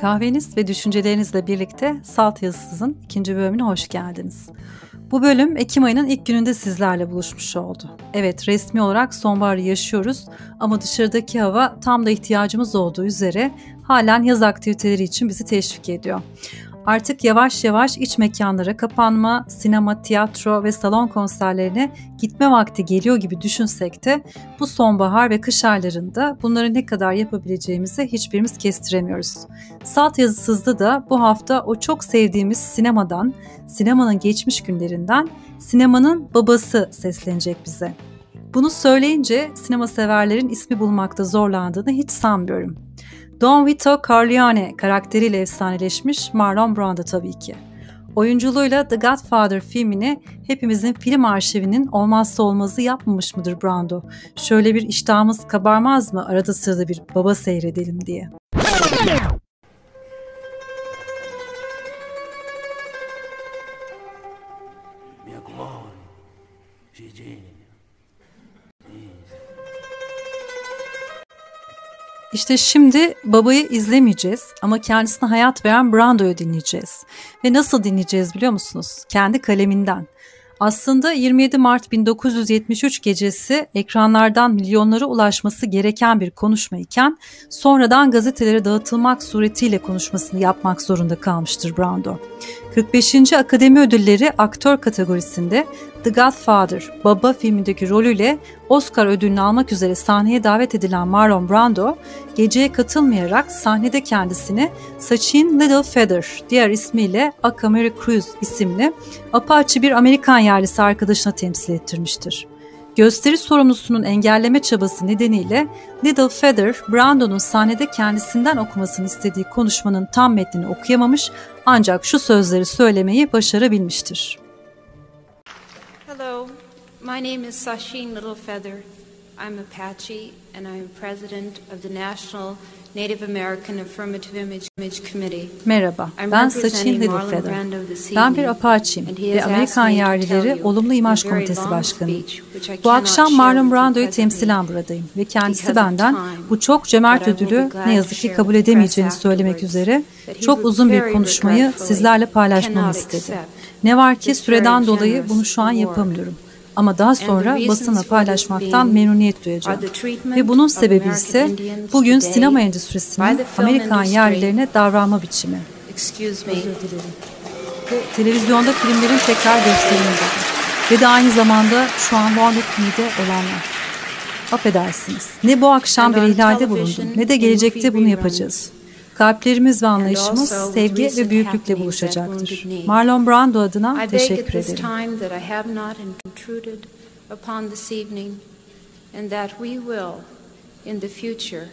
Kahveniz ve düşüncelerinizle birlikte Salt Yazısız'ın ikinci bölümüne hoş geldiniz. Bu bölüm Ekim ayının ilk gününde sizlerle buluşmuş oldu. Evet resmi olarak sonbaharı yaşıyoruz ama dışarıdaki hava tam da ihtiyacımız olduğu üzere halen yaz aktiviteleri için bizi teşvik ediyor. Artık yavaş yavaş iç mekanlara kapanma, sinema, tiyatro ve salon konserlerine gitme vakti geliyor gibi düşünsek de bu sonbahar ve kış aylarında bunları ne kadar yapabileceğimizi hiçbirimiz kestiremiyoruz. Salt yazısızda da bu hafta o çok sevdiğimiz sinemadan, sinemanın geçmiş günlerinden sinemanın babası seslenecek bize. Bunu söyleyince sinema severlerin ismi bulmakta zorlandığını hiç sanmıyorum. Don Vito Corleone karakteriyle efsaneleşmiş Marlon Brando tabii ki. Oyunculuğuyla The Godfather filmini hepimizin film arşivinin olmazsa olmazı yapmamış mıdır Brando? Şöyle bir iştahımız kabarmaz mı arada sırada bir baba seyredelim diye. İşte şimdi babayı izlemeyeceğiz ama kendisine hayat veren Brando'yu dinleyeceğiz. Ve nasıl dinleyeceğiz biliyor musunuz? Kendi kaleminden. Aslında 27 Mart 1973 gecesi ekranlardan milyonlara ulaşması gereken bir konuşma iken sonradan gazetelere dağıtılmak suretiyle konuşmasını yapmak zorunda kalmıştır Brando. 45. Akademi Ödülleri aktör kategorisinde The Godfather, Baba filmindeki rolüyle Oscar ödülünü almak üzere sahneye davet edilen Marlon Brando, geceye katılmayarak sahnede kendisini Sachin Little Feather, diğer ismiyle Aka Mary Cruz isimli apaçı bir Amerikan yerlisi arkadaşına temsil ettirmiştir. Gösteri sorumlusunun engelleme çabası nedeniyle Little Feather, Brando'nun sahnede kendisinden okumasını istediği konuşmanın tam metnini okuyamamış ancak şu sözleri söylemeyi başarabilmiştir. Hello, my name is Sasheen Littlefeather. I'm Apache and I'm president of the National Native American Affirmative Image, Image Committee. Merhaba, ben Sachin Littlefeather. Ben bir Apache'yim ve Amerikan Yerlileri Olumlu İmaj Komitesi Başkanıyım. Bu akşam Marlon Brando'yu temsilen buradayım ve kendisi benden bu çok cömert ödülü ne yazık ki kabul edemeyeceğini söylemek üzere çok uzun bir konuşmayı sizlerle paylaşmamı istedi. Ne var ki süreden dolayı bunu şu an yapamıyorum ama daha sonra basına paylaşmaktan memnuniyet duyacağım. Ve bunun sebebi ise bugün sinema endüstrisinin Amerikan yerlilerine davranma biçimi. Televizyonda filmlerin tekrar gösterilmedi. Ve de aynı zamanda şu an Meade olanlar. Affedersiniz. Ne bu akşam bir ihlalde bulundum ne de gelecekte bunu yapacağız. Kalplerimiz ve anlayışımız sevgi ve büyüklükle buluşacaktır. Marlon Brando adına teşekkür ederim. and that we will, in the future,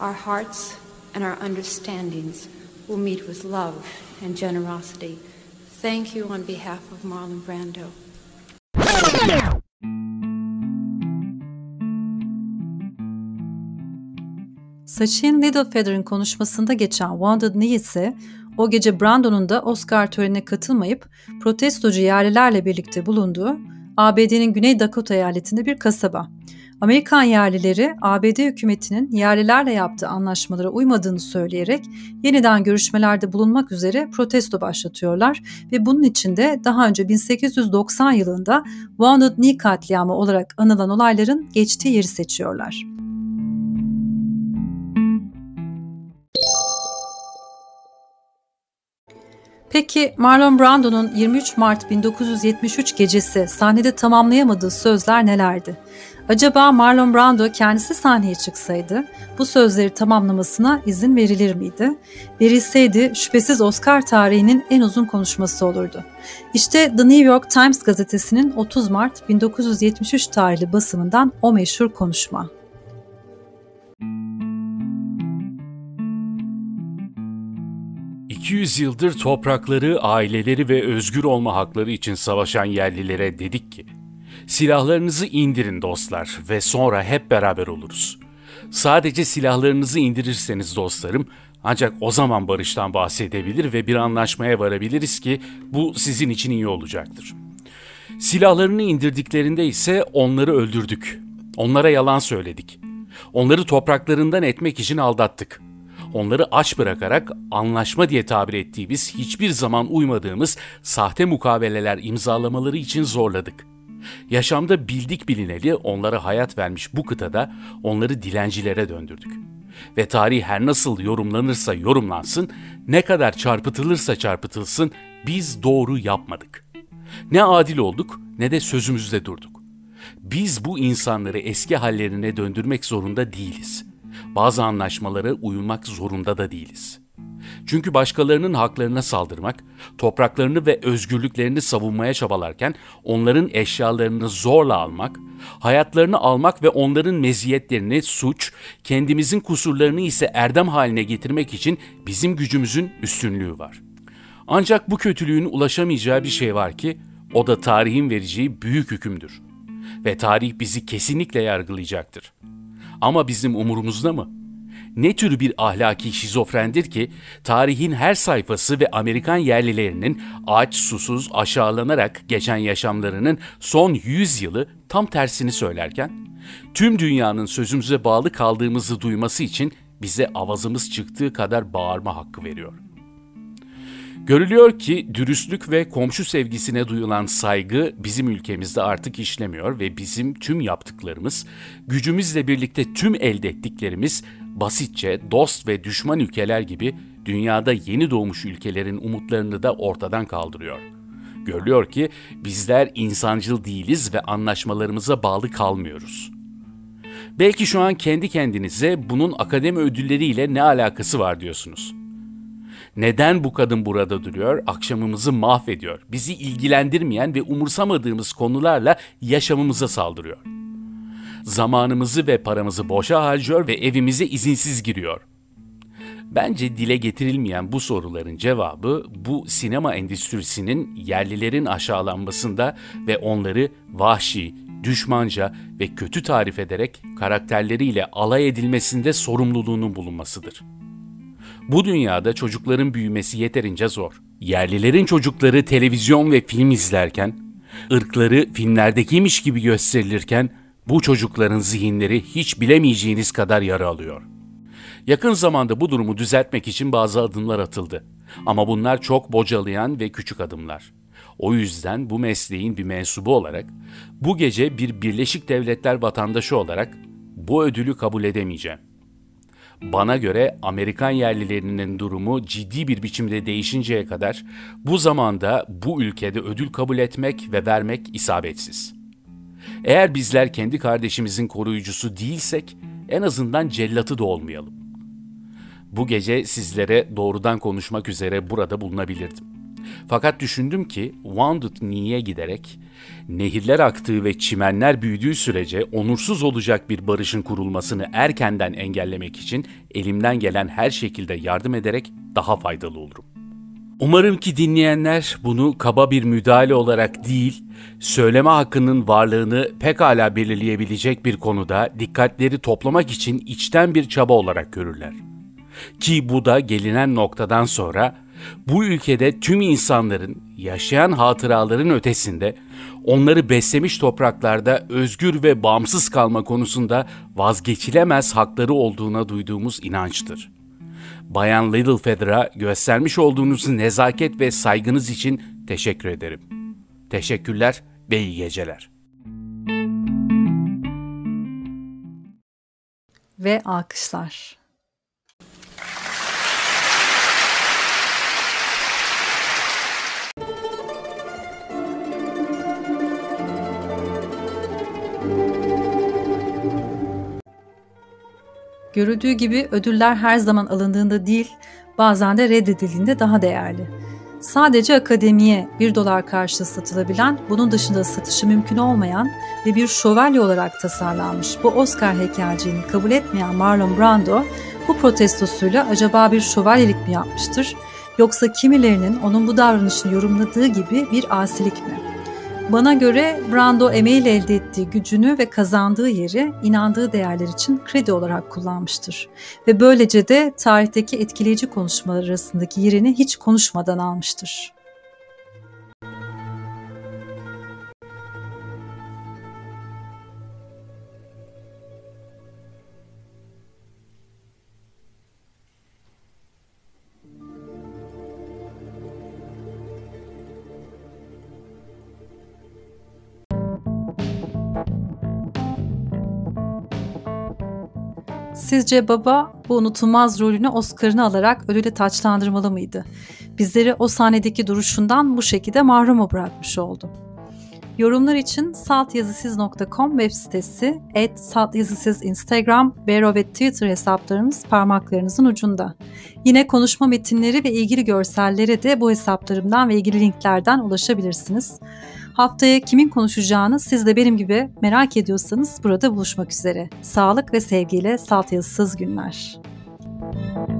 our hearts and our understandings will meet with love and generosity. Thank you on behalf of Marlon Brando. Sachin Littlefeather'ın konuşmasında geçen Wounded Knee ise o gece Brando'nun da Oscar törenine katılmayıp protestocu yerlilerle birlikte bulunduğu ABD'nin Güney Dakota eyaletinde bir kasaba. Amerikan yerlileri ABD hükümetinin yerlilerle yaptığı anlaşmalara uymadığını söyleyerek yeniden görüşmelerde bulunmak üzere protesto başlatıyorlar ve bunun için de daha önce 1890 yılında Wounded Knee katliamı olarak anılan olayların geçtiği yeri seçiyorlar. Peki Marlon Brando'nun 23 Mart 1973 gecesi sahnede tamamlayamadığı sözler nelerdi? Acaba Marlon Brando kendisi sahneye çıksaydı bu sözleri tamamlamasına izin verilir miydi? Verilseydi şüphesiz Oscar tarihinin en uzun konuşması olurdu. İşte The New York Times gazetesinin 30 Mart 1973 tarihli basımından o meşhur konuşma. 200 yıldır toprakları, aileleri ve özgür olma hakları için savaşan yerlilere dedik ki, silahlarınızı indirin dostlar ve sonra hep beraber oluruz. Sadece silahlarınızı indirirseniz dostlarım, ancak o zaman barıştan bahsedebilir ve bir anlaşmaya varabiliriz ki bu sizin için iyi olacaktır. Silahlarını indirdiklerinde ise onları öldürdük. Onlara yalan söyledik. Onları topraklarından etmek için aldattık. Onları aç bırakarak anlaşma diye tabir ettiğimiz hiçbir zaman uymadığımız sahte mukaveleler imzalamaları için zorladık. Yaşamda bildik bilineli onlara hayat vermiş bu kıtada onları dilencilere döndürdük. Ve tarih her nasıl yorumlanırsa yorumlansın, ne kadar çarpıtılırsa çarpıtılsın biz doğru yapmadık. Ne adil olduk ne de sözümüzde durduk. Biz bu insanları eski hallerine döndürmek zorunda değiliz. Bazı anlaşmalara uymak zorunda da değiliz. Çünkü başkalarının haklarına saldırmak, topraklarını ve özgürlüklerini savunmaya çabalarken onların eşyalarını zorla almak, hayatlarını almak ve onların meziyetlerini suç, kendimizin kusurlarını ise erdem haline getirmek için bizim gücümüzün üstünlüğü var. Ancak bu kötülüğün ulaşamayacağı bir şey var ki o da tarihin vereceği büyük hükümdür. Ve tarih bizi kesinlikle yargılayacaktır. Ama bizim umurumuzda mı? Ne tür bir ahlaki şizofrendir ki tarihin her sayfası ve Amerikan yerlilerinin aç, susuz, aşağılanarak geçen yaşamlarının son 100 yılı tam tersini söylerken, tüm dünyanın sözümüze bağlı kaldığımızı duyması için bize avazımız çıktığı kadar bağırma hakkı veriyor.'' Görülüyor ki dürüstlük ve komşu sevgisine duyulan saygı bizim ülkemizde artık işlemiyor ve bizim tüm yaptıklarımız, gücümüzle birlikte tüm elde ettiklerimiz basitçe dost ve düşman ülkeler gibi dünyada yeni doğmuş ülkelerin umutlarını da ortadan kaldırıyor. Görülüyor ki bizler insancıl değiliz ve anlaşmalarımıza bağlı kalmıyoruz. Belki şu an kendi kendinize bunun akademi ödülleriyle ne alakası var diyorsunuz. Neden bu kadın burada duruyor? Akşamımızı mahvediyor. Bizi ilgilendirmeyen ve umursamadığımız konularla yaşamımıza saldırıyor. Zamanımızı ve paramızı boşa harcıyor ve evimize izinsiz giriyor. Bence dile getirilmeyen bu soruların cevabı bu sinema endüstrisinin yerlilerin aşağılanmasında ve onları vahşi, düşmanca ve kötü tarif ederek karakterleriyle alay edilmesinde sorumluluğunun bulunmasıdır. Bu dünyada çocukların büyümesi yeterince zor. Yerlilerin çocukları televizyon ve film izlerken, ırkları filmlerdekiymiş gibi gösterilirken bu çocukların zihinleri hiç bilemeyeceğiniz kadar yara alıyor. Yakın zamanda bu durumu düzeltmek için bazı adımlar atıldı. Ama bunlar çok bocalayan ve küçük adımlar. O yüzden bu mesleğin bir mensubu olarak bu gece bir Birleşik Devletler vatandaşı olarak bu ödülü kabul edemeyeceğim. Bana göre Amerikan yerlilerinin durumu ciddi bir biçimde değişinceye kadar bu zamanda bu ülkede ödül kabul etmek ve vermek isabetsiz. Eğer bizler kendi kardeşimizin koruyucusu değilsek en azından cellatı da olmayalım. Bu gece sizlere doğrudan konuşmak üzere burada bulunabilirdim. Fakat düşündüm ki Wounded Knee'ye giderek nehirler aktığı ve çimenler büyüdüğü sürece onursuz olacak bir barışın kurulmasını erkenden engellemek için elimden gelen her şekilde yardım ederek daha faydalı olurum. Umarım ki dinleyenler bunu kaba bir müdahale olarak değil, söyleme hakkının varlığını pekala belirleyebilecek bir konuda dikkatleri toplamak için içten bir çaba olarak görürler. Ki bu da gelinen noktadan sonra bu ülkede tüm insanların yaşayan hatıraların ötesinde onları beslemiş topraklarda özgür ve bağımsız kalma konusunda vazgeçilemez hakları olduğuna duyduğumuz inançtır. Bayan Littlefeather'a göstermiş olduğunuz nezaket ve saygınız için teşekkür ederim. Teşekkürler ve iyi geceler. Ve alkışlar. Görüldüğü gibi ödüller her zaman alındığında değil, bazen de reddedildiğinde daha değerli. Sadece akademiye 1 dolar karşılığı satılabilen, bunun dışında satışı mümkün olmayan ve bir şövalye olarak tasarlanmış bu Oscar heykelciğini kabul etmeyen Marlon Brando, bu protestosuyla acaba bir şövalyelik mi yapmıştır, yoksa kimilerinin onun bu davranışını yorumladığı gibi bir asilik mi? Bana göre Brando emeğiyle elde ettiği gücünü ve kazandığı yeri inandığı değerler için kredi olarak kullanmıştır. Ve böylece de tarihteki etkileyici konuşmalar arasındaki yerini hiç konuşmadan almıştır. Sizce baba bu unutulmaz rolünü Oscar'ını alarak ödüle taçlandırmalı mıydı? Bizleri o sahnedeki duruşundan bu şekilde mahrum bırakmış oldu. Yorumlar için saltyazısız.com web sitesi, et saltyazısız Instagram, Vero ve Twitter hesaplarımız parmaklarınızın ucunda. Yine konuşma metinleri ve ilgili görsellere de bu hesaplarımdan ve ilgili linklerden ulaşabilirsiniz. Haftaya kimin konuşacağını siz de benim gibi merak ediyorsanız burada buluşmak üzere. Sağlık ve sevgiyle salt yazısız günler. Müzik